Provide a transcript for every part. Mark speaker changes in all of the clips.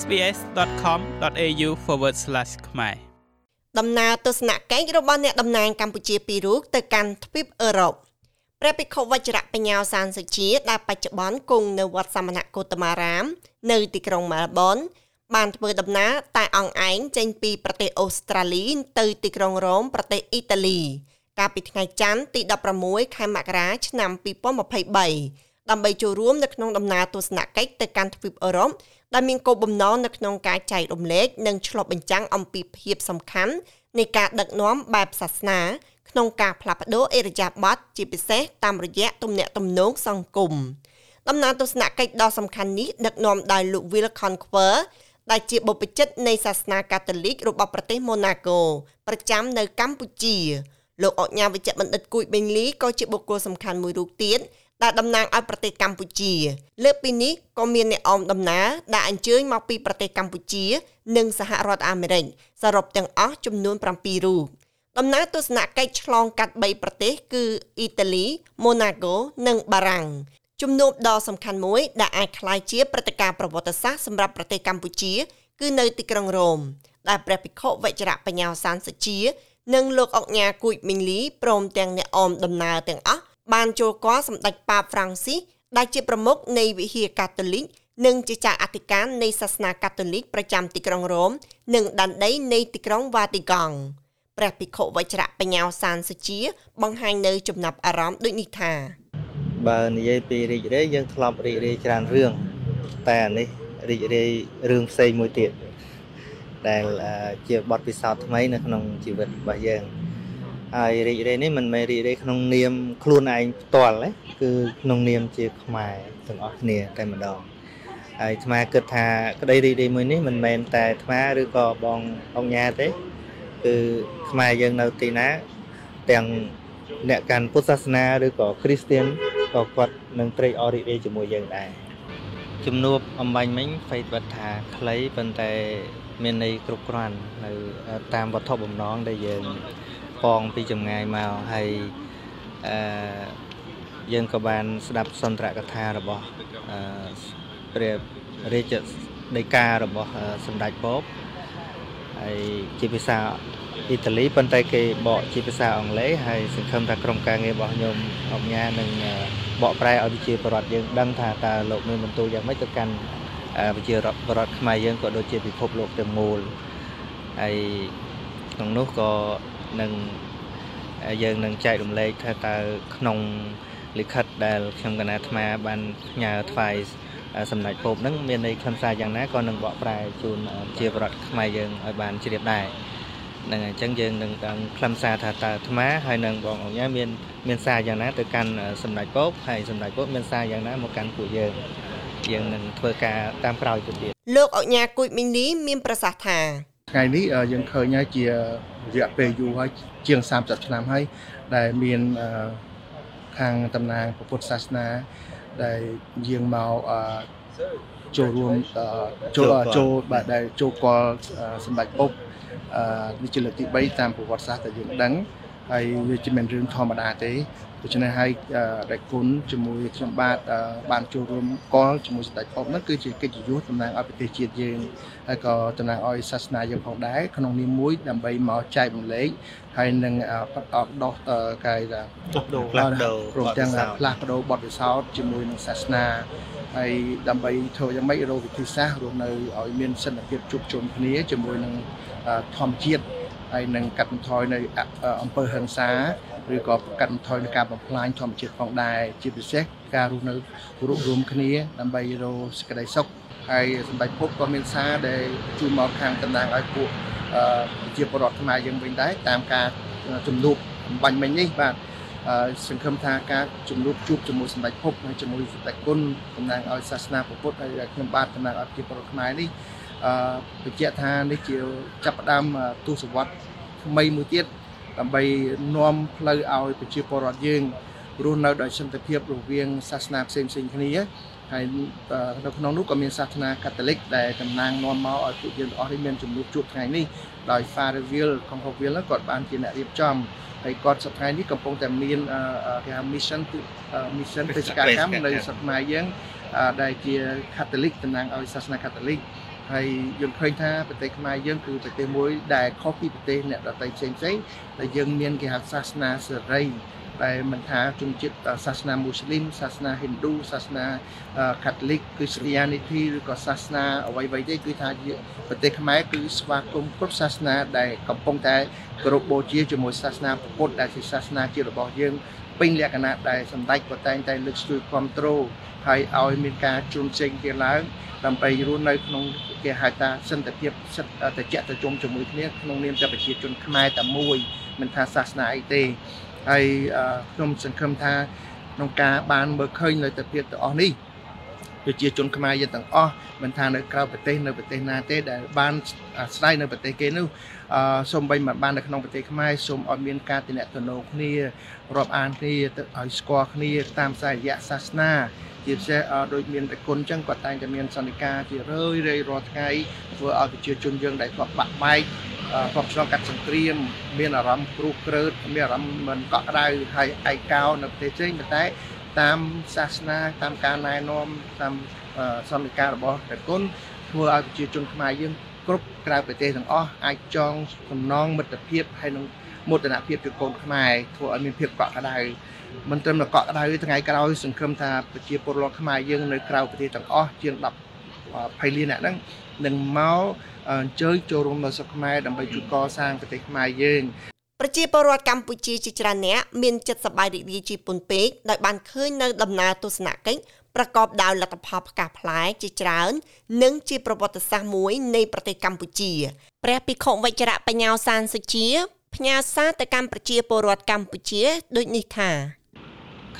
Speaker 1: sbs.com.au/ ខ្មែរ
Speaker 2: ដំណើរទស្សនកិច្ចរបស់អ្នកតំណាងកម្ពុជាពីររូបទៅកាន់ទ្វីបអឺរ៉ុបព្រះភិក្ខុវជ្រៈបញ្ញាសានសុជាដែលបច្ចុប្បន្នគង់នៅវត្តសមណគោតមារាម នៅទីក្រុងមែលប៊នបានធ្វើដំណើរតែអង្គឯងចេញពីប្រទេសអូស្ត្រាលីទៅទីក្រុងរ៉ូមប្រទេសអ៊ីតាលី កាលពីថ្ងៃច័ន្ទទី16ខែមករាឆ្នាំ2023ដើម្បីចូលរួមនៅក្នុងដំណើរទស្សនកិច្ចទៅកាន់ទ្វីបអឺរ៉ុប ដែលមានគោលបំណងនៅក្នុងការចែករំលែកនិងឆ្លុះបញ្ចាំងអំពីភាពសំខាន់នៃការដឹកនាំបែបសាសនាក្នុងការផ្លាស់ប្តូរអេរយាប័តជាពិសេសតាមរយៈទំនាក់ទំនងសង្គមដំណើរទស្សនកិច្ចដ៏សំខាន់នេះដឹកនាំដោយលោក Will Conquer ដែលជាបុព្វជិតនៃសាសនាកាតូលិករបស់ប្រទេសម៉ូណាកូប្រចាំនៅកម្ពុជាលោកអញ្ញាវិជ្ជបណ្ឌិតគួយបេងលីក៏ជាបុគ្គលសំខាន់មួយរូបទៀត ដែលតំណាងឲ្យប្រទេសកម្ពុជា លើកពីនេះក៏មានអ្នកអមដំណើរដែលអញ្ជើញមកពីប្រទេសកម្ពុជា និងសហរដ្ឋអាមេរិកសរុបទាំងអស់ចំនួន7រូបដំណើរទស្សនកិច្ចឆ្លងកាត់3ប្រទេសគឺអ៊ីតាលីម៉ូណាកូនិងបារាំងជំនួបដ៏សំខាន់មួយដែលអាចក្លាយជាព្រឹត្តិការណ៍ប្រវត្តិសាស្ត្រសម្រាប់ប្រទេសកម្ពុជា គឺនៅទីក្រុងរ៉ូមដែលព្រះភិក្ខុវិជ្ជរបញ្ញាសានសជា និងលោកអុកញ៉ាគួចមីងលីព្រមទាំងអ្នកអមដំណើរទាំងអស់ បានចូលគាល់សម្ដេចប៉ាបហ្វ្រាំងស៊ីសដែលជាប្រមុខនៃវិហារកាតូលិកនិងជាចៅអធិការនៃសាសនាកាតូលិកប្រចាំទីក្រុងរ៉ូមនិងដែនដីនៃទីក្រុងវ៉ាទីកង់ព្រះភិក្ខុវជ្រៈបញ្ញាសានសុជា បង្ហាញនៅចំណាប់អារម្មណ៍ដូចនេះថា
Speaker 3: បើនិយាយពីរីករាយយើងធ្លាប់រីករាយច្រើនរឿងតែអានេះរីករាយរឿងផ្សេងមួយទៀតដែលជាបទពិសោធន៍ថ្មីនៅក្នុងជីវិតរបស់យើង ហើយរីករាយនេះមិនមែនរីករាយក្នុងនាមខ្លួនឯងផ្ទាល់ទេគឺក្នុងនាមជាខ្មែរទាំងអស់គ្នាតែម្ដងហើយអាត្មាគិតថាក្តីរីករាយមួយនេះមិនមែនតែអាត្មាឬក៏បងអង្គញាទេគឺខ្មែរយើងនៅទីណាទាំងអ្នកកាន់ពុទ្ធសាសនាឬក៏គ្រីស្ទៀនក៏គាត់នឹងត្រេកអររីករាយជាមួយយើងដែរជំនួបអំបញ្ញមិញហ្វេតបាត់ថាខ្លីប៉ុន្តែមានន័យគ្រប់គ្រាន់នៅតាមវត្ថុបំណងដែលយើង ផងពីចម្ងាយមកហើយអឺយើងក៏បានស្ដាប់សន្ទរកថារបស់អឺព្រះរាជដីការបស់សម្ដេចបបហើយជាភាសាអ៊ីតាលីប៉ុន្តែគេបកជាភាសាអង់គ្លេសហើយសង្ឃឹមថាក្រុមការងាររបស់ខ្ញុំអង្គញានឹងបកប្រែឲ្យប្រជាពលរដ្ឋយើងដឹងថាតើលោកមានបន្ទូលយ៉ាងម៉េចទៅកាន់ប្រជាពលរដ្ឋខ្មែរយើងក៏ដូចជាពិភពលោកទាំងមូលហើយក្នុងនោះក៏ នឹងយើងនឹងចែករំលែកថាតើក្នុងលិខិតដែលខ្ញុំកណាអាត្មាបានផ្ញើថ្វាយសម្ដេចពោបនឹងមានន័យខ្លឹមសារយ៉ាងណាក៏នឹងបកប្រែជូនជាប្រដ្ឋខ្មែរយើងឲ្យបានជ្រាបដែរនឹងអញ្ចឹងយើងនឹងដឹងខ្លឹមសារថាតើអាត្មាហើយនឹងបងអង្គញាមានមានសារយ៉ាងណាទៅកាន់សម្ដេចពោបហើយសម្ដេចពោបមានសារយ៉ាងណាមកកាន់ពួកយើងយើងនឹងធ្វើការតាមក្រោយទៅទៀត
Speaker 2: លោកអញ្ញាគួយមីងលីមានប្រសាសន៍ថា
Speaker 4: ថ្ងៃនេះយើងឃើញហើយជារយៈពេលយូរហើយជាង30ឆ្នាំហើយដែលមានខាងតំណាងពុទ្ធសាសនាដែលយាងមកចូលរួមចូលចូលបាទដែលចូលកលសម្ដេចពុកនេះជាលើកទី3តាមប្រវត្តិសាស្ត្រដែលយើងដឹង ហើយវាជាមិនរឿងធម្មតាទេដូច្នេះហើយដែលគុណជាមួយខ្ញុំបាទបានចូលរួមកលជាមួយស្ដេចអបនោះគឺជាកិត្តិយសតំណាងឲ្យប្រទេសជាតិយើងហើយក៏តំណាងឲ្យសាសនាយើងផងដែរក្នុងនាមមួយដើម្បីមកចែករំលែកហើយនឹងបដកដោះកាយថា
Speaker 3: ផ្លាស់ប្ដូរ
Speaker 4: ព្រមទាំងផ្លាស់ប្ដូរបទពិសោធន៍ជាមួយនឹងសាសនាហើយដើម្បីធ្វើយ៉ាងម៉េចរកវិធីសាស្ត្ររស់នៅឲ្យមានសន្តិភាពជួបជុំគ្នាជាមួយនឹងធម្មជាតិ ហើយនឹងកាត់បន្ថយនៅអំពើហិង្សាឬក៏កាត់បន្ថយនៅការបំផ្លាញធម្មជាតិផងដែរជាពិសេសការរស់នៅរួបរวมគ្នា ដើម្បីរកសេចក្តីសុខហើយសម្ដេចពុកក៏មានសារដែលជួយមកខាងតំណាងឲ្យពួកប្រជាពលរដ្ឋខ្មែរយើងវិញដែរតាមការជំនួបបំបញ្ញមិញនេះបាទសង្ឃឹមថាការជំនួបជួបជាមួយសម្ដេចពុកហើយជាមួយសម្ដេចគុណតំណាងឲ្យសាសនាពុទ្ធហើយខ្ញុំបាទតំណាងឲ្យប្រជាពលរដ្ឋខ្មែរនេះអឺ បញ្ជាក់ថានេះជាចាប់ផ្ដើមទស្សវត្សថ្មីមួយទៀតដើម្បីនាំផ្លូវឲ្យប្រជាពលរដ្ឋយើងរស់នៅដោយសន្តិភាពរវាងសាសនាផ្សេងផ្សេងគ្នាហើយនៅក្នុងនោះក៏មានសាសនាកាតូលិកដែលតំណាងនាំមកឲ្យពួកយើងទាំងអស់នេះមានជំនួបជួបថ្ងៃនេះដោយ Fatherville Concorville គាត់បានជាអ្នករៀបចំហើយគាត់សប្តាហ៍នេះកំពុងតែមានគេហៅ mission mission បេសកកម្មនៅស្រុកខ្មែរយើងដែលជាកាតូលិកតំណាងឲ្យសាសនាកាតូលិក ហហើយយើងឃើញថាប្រទេសខ្មែរយើងគឺប្រទេសមួយដែលខុសពីប្រទេសអ្នកដទៃផ្សេងផ្សេងដែលយើងមានគេហៅសាសនាសេរីដែលមិនថាជនជាតិសាសនាមូស្លីមសាសនាហិណ្ឌូសាសនាកាតូលិកគឺស្ទីយ៉ានីធីឬក៏សាសនាអ្វីៗទេគឺថាប្រទេសខ្មែរគឺស្វាគមន៍គ្រប់សាសនាដែលកំពុងតែគោរពបូជាជាមួយសាសនាពុទ្ធដែលជាសាសនាជាតិរបស់យើង ពេញលក្ខណៈដែលសម្ដេចក៏តែងតែលើកស្ទួយគ្រប់គ្រងហើយឲ្យមានការជន់ចេញគេឡើងដើម្បីរស់នៅក្នុងគេហៅថាសន្តិភាពសិទ្ធិតជាតជុំជាមួយគ្នាក្នុងនាមតែប្រជាជនខ្មែរតែមួយមិនថាសាសនាអីទេហើយខ្ញុំសង្ឃឹមថាក្នុងការបានមើលឃើញនៅទភាពទាំងអស់នេះ ប្រជាជនខ្មែរយើងទាំងអស់មិនថានៅក្រៅប្រទេសនៅប្រទេសណាទេដែលបានអាស្រ័យនៅប្រទេសគេនោះអឺសូមបីមិនបាននៅក្នុងប្រទេសខ្មែរសូមឲ្យមានការតំណែងគ្នារាប់អានគ្នាទៅឲ្យស្គាល់គ្នាតាមសាយៈសាសនាជាពិសេសដូចមានតគុណអញ្ចឹងគាត់តែងតែមានសន្និការជារឿយរឿយរាល់ថ្ងៃធ្វើឲ្យប្រជាជនយើងដែលធ្លាប់បាក់បែកធ្លាប់ឆ្លងកាត់សង្គ្រាមមានអារម្មណ៍គ្រោះក្រើតមានអារម្មណ៍មិនកក់ក្ដៅហើយឯកោនៅប្រទេសផ្សេងប៉ុន្តែ តាមសាសនាតាមការណែនាំតាមសន្និការរបស់តគុណធ្វើឲ្យប្រជាជនខ្មែរយើងគ្រប់ក្រៅប្រទេសទាំងអស់អាចចងសំណងមិត្តភាពហើយនឹងមោទនភាពពីកូនខ្មែរធ្វើឲ្យមានភាពកក់ក្ដៅមិនត្រឹមតែកក់ក្ដៅថ្ងៃក្រោយសង្ឃឹមថាប្រជាពលរដ្ឋខ្មែរយើងនៅក្រៅប្រទេសទាំងអស់ជាង10 20លានអ្នកហ្នឹងនឹងមកអញ្ជើញចូលរួមនៅស្រុកខ្មែរដើម្បីជួបកសាងប្រទេសខ្មែរយើង
Speaker 2: ប្រជាពលរដ្ឋកម្ពុជាជាច្រើនអ្នកមានចិត្តសប្បាយរីករាយជាពន់ពេកដោយបានឃើញនៅដំណើរទស្សនកិច្ចប្រកបដោយលទ្ធផលផ្កាផ្លែជាច្រើន និងជាប្រវត្តិសាស្ត្រមួយនៃប្រទេសកម្ពុជាព្រះភិក្ខុវិជ្ជរបញ្ញាសានសុជាផ្ញើសារទៅកាន់ប្រជាពលរដ្ឋកម្ពុជាដូចនេះថា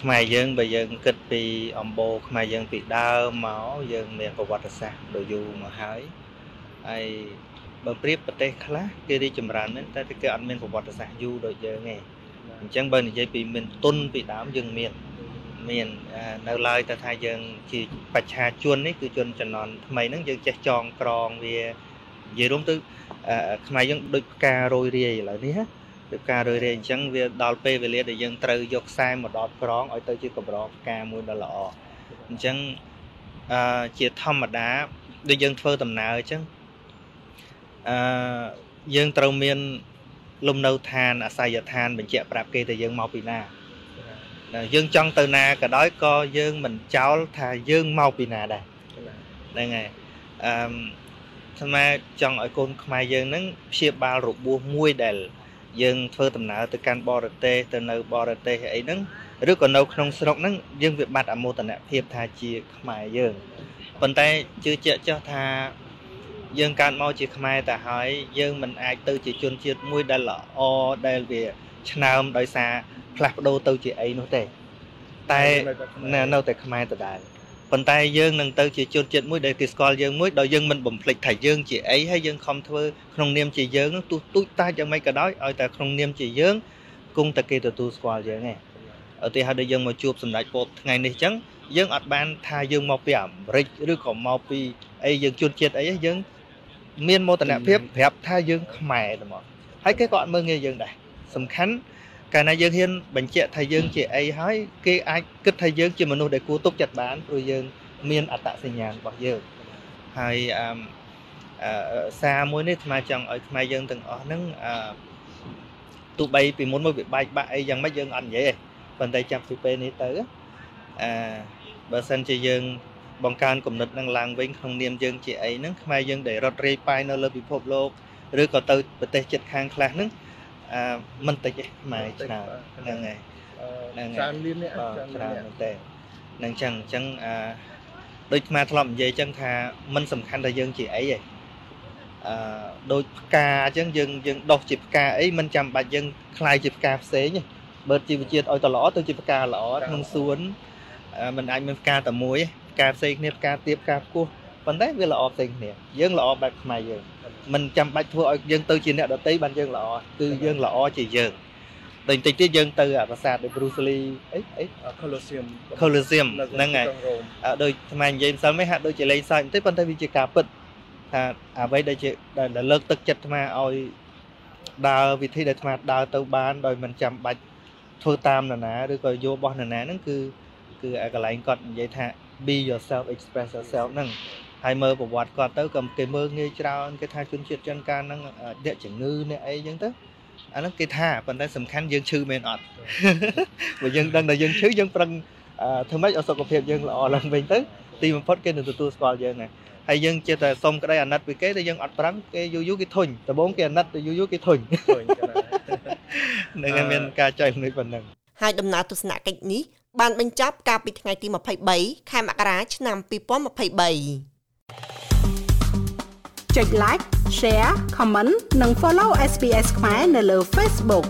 Speaker 3: ខ្មែរយើងបើយើងគិតពីអំបូរខ្មែរយើងពីដើមមកយើងមានប្រវត្តិសាស្ត្រដ៏យូរមកហើយហើយ បើប្រៀបប្រទេសខ្លះគេរីកចម្រើនមែនតែគេអត់មានប្រវត្តិសាស្ត្រយូរដូចយើងទេអញ្ចឹងបើនិយាយពីមានទុនពីដើមយើងមានមាននៅឡើយតែថាយើងជាបច្ឆាជននេះគឺជនចំនួនថ្មីហ្នឹងយើងចេះចងក្រងវានិយាយរួមទៅខ្មែរយើងដូចផ្ការយរាយឥឡូវនេះណាដូចផ្ការយរាយអញ្ចឹងវាដល់ពេលវេលាដែលយើងត្រូវយកខ្សែមកដតក្រងឲ្យទៅជាកម្រផ្កាមួយដ៏ល្អអញ្ចឹងអឺជាធម្មតាដូចយើងធ្វើដំណើរអញ្ចឹង អឺយើងត្រូវមានលំនៅឋានអាស័យដ្ឋានបញ្ជាក់ប្រាប់គេថាយើងមកពីណាយើងចង់ទៅណាក៏ដោយក៏យើងមិនចោលថាយើងមកពីណាដែរហ្នឹងហើយអឺស្មាចង់ឲ្យកូនខ្មែរយើងហ្នឹងព្យាបាលរបួសមួយដែល យើងធ្វើដំណើរទៅកាន់បរទេសទៅនៅបរទេសអីហ្នឹងឬក៏នៅក្នុងស្រុកហ្នឹងយើងវាបាត់អមោទនភាពថាជាខ្មែរយើងប៉ុន្តែជឿជាក់ចោះថា យើងកើតមកជាខ្មែរតែហើយយើងមិនអាចទៅជាជនជាតិមួយដែលល្អដែលវាឆ្នើមដោយសារផ្លាស់ប្ដូរទៅជាអីនោះទេតែនៅតែខ្មែរដដែលប៉ុន្តែយើងនឹងទៅជាជនជាតិមួយដែលគេស្គាល់យើងមួយដោយយើងមិនបំភ្លេចថាយើងជាអីហើយយើងខំធ្វើក្នុងនាមជាយើងទោះទូចតាចយ៉ាងម៉េចក៏ដោយឲ្យតែក្នុងនាមជាយើងគង់តែគេទទួលស្គាល់យើងឯងឧទាហរណ៍ដូចយើងមកជួបសម្ដេចពោតថ្ងៃនេះអញ្ចឹងយើងអត់បានថាយើងមកពីអាមេរិកឬក៏មកពីអីយើងជនជាតិអីយើង មានមោទនភាពប្រាប់ថាយើងខ្មែរតែមកហើយគេក៏អត់មើលងាយយើងដែរសំខាន់កាលណាយើងហ៊ានបញ្ជាក់ថាយើងជាអីហើយគេអាចគិតថាយើងជាមនុស្សដែលគួរទុកចិត្តបានព្រោះយើងមានអត្តសញ្ញាណរបស់យើងហើយអឺសារមួយនេះអាចង់ឲ្យខ្មែរយើងទាំងអស់ហ្នឹងអឺទោះបីពីមុនមកវាបែកបាក់អីយ៉ាងម៉េចយើងអត់និយាយទេប៉ុន្តែចាប់ពីពេលនេះទៅអឺបើសិនជាយើង បង្កើនគំនិតនឹងឡើងវិញក្នុងនាមយើងជាអីហ្នឹងខ្មែរយើងដែលរត់រាយប៉ាយនៅលើពិភពលោកឬក៏ទៅប្រទេសជិតខាងខ្លះហ្នឹងអឺមិនតិចទេខ្មែរច្រើនហ្នឹងហើយ
Speaker 4: ហ្នឹងច្រើនលាននេះ
Speaker 3: ច្រើនមែនតើនឹងចឹងអញ្ចឹងអឺដូចខ្មែរធ្លាប់និយាយអញ្ចឹងថាมันសំខាន់ថាយើងជាអីទេអឺដូចផ្កាអញ្ចឹងយើងយើងដុះជាផ្កាអីมันចាំបាច់យើងคลายជាផ្កាផ្សេងទេបើជីវជាតិឲ្យតល្អទៅជាផ្កាល្អក្នុងសួនมันអាចមានផ្កាតែមួយ ផ្កាផ្សេងគ្នាផ្កាទៀបផ្កាផ្គោះប៉ុន្តែវាល្អផ្សេងគ្នាយើងល្អបែបខ្មែរយើងមិនចាំបាច់ធ្វើឲ្យយើងទៅជាអ្នកដតីបានយើងល្អគឺយើងល្អជាយើងតែបន្តិចទៀតយើងទៅអាប្រាសាទដូច Bruce Lee អីអី
Speaker 4: Colosseum
Speaker 3: Colosseum ហ្នឹងហើយដូចថ្មនិយាយម្សិលមិញហាក់ដូចជាលេងសើចបន្តិចប៉ុន្តែវាជាការពិតថាអ្វីដែលជាដែលលើកទឹកចិត្តថ្មឲ្យដើរវិធីដែលថ្មដើរទៅបានដោយមិនចាំបាច់ធ្វើតាមនរណាឬក៏យករបស់នរណាហ្នឹងគឺគឺកន្លែងគាត់និយាយថា be yourself express yourself ហ្នឹងហើយមើលប្រវត្តិគាត់ទៅក៏គេមើលងាយច្រើនគេថាជនជាតិចិនកាលហ្នឹងអ្នកជំងឺអ្នកអីចឹងទៅអាហ្នឹងគេថាប៉ុន្តែសំខាន់យើងឈឺមែនអត់បើយើងដឹងថាយើងឈឺយើងប្រឹងធ្វើម៉េចឲ្យសុខភាពយើងល្អឡើងវិញទៅទីបំផុតគេនឹងទទួលស្គាល់យើងណាហើយយើងចេះតែសុំក្តីអាណិតពីគេតែយើងអត់ប្រឹងគេយូរយូរគេធុញដំបូងគេអាណិតទៅយូរយូរគេធុញនឹងមានការចែករំលែកប៉ុណ្ណឹង
Speaker 2: ហើយដំណើរទស្សនកិច្ចនេះ បានបញ្ចប់កាលពីថ្ងៃទី23ខែមករាឆ្នាំ2023
Speaker 5: ចុច like share comment និង follow SPS ខ្មែរនៅលើ Facebook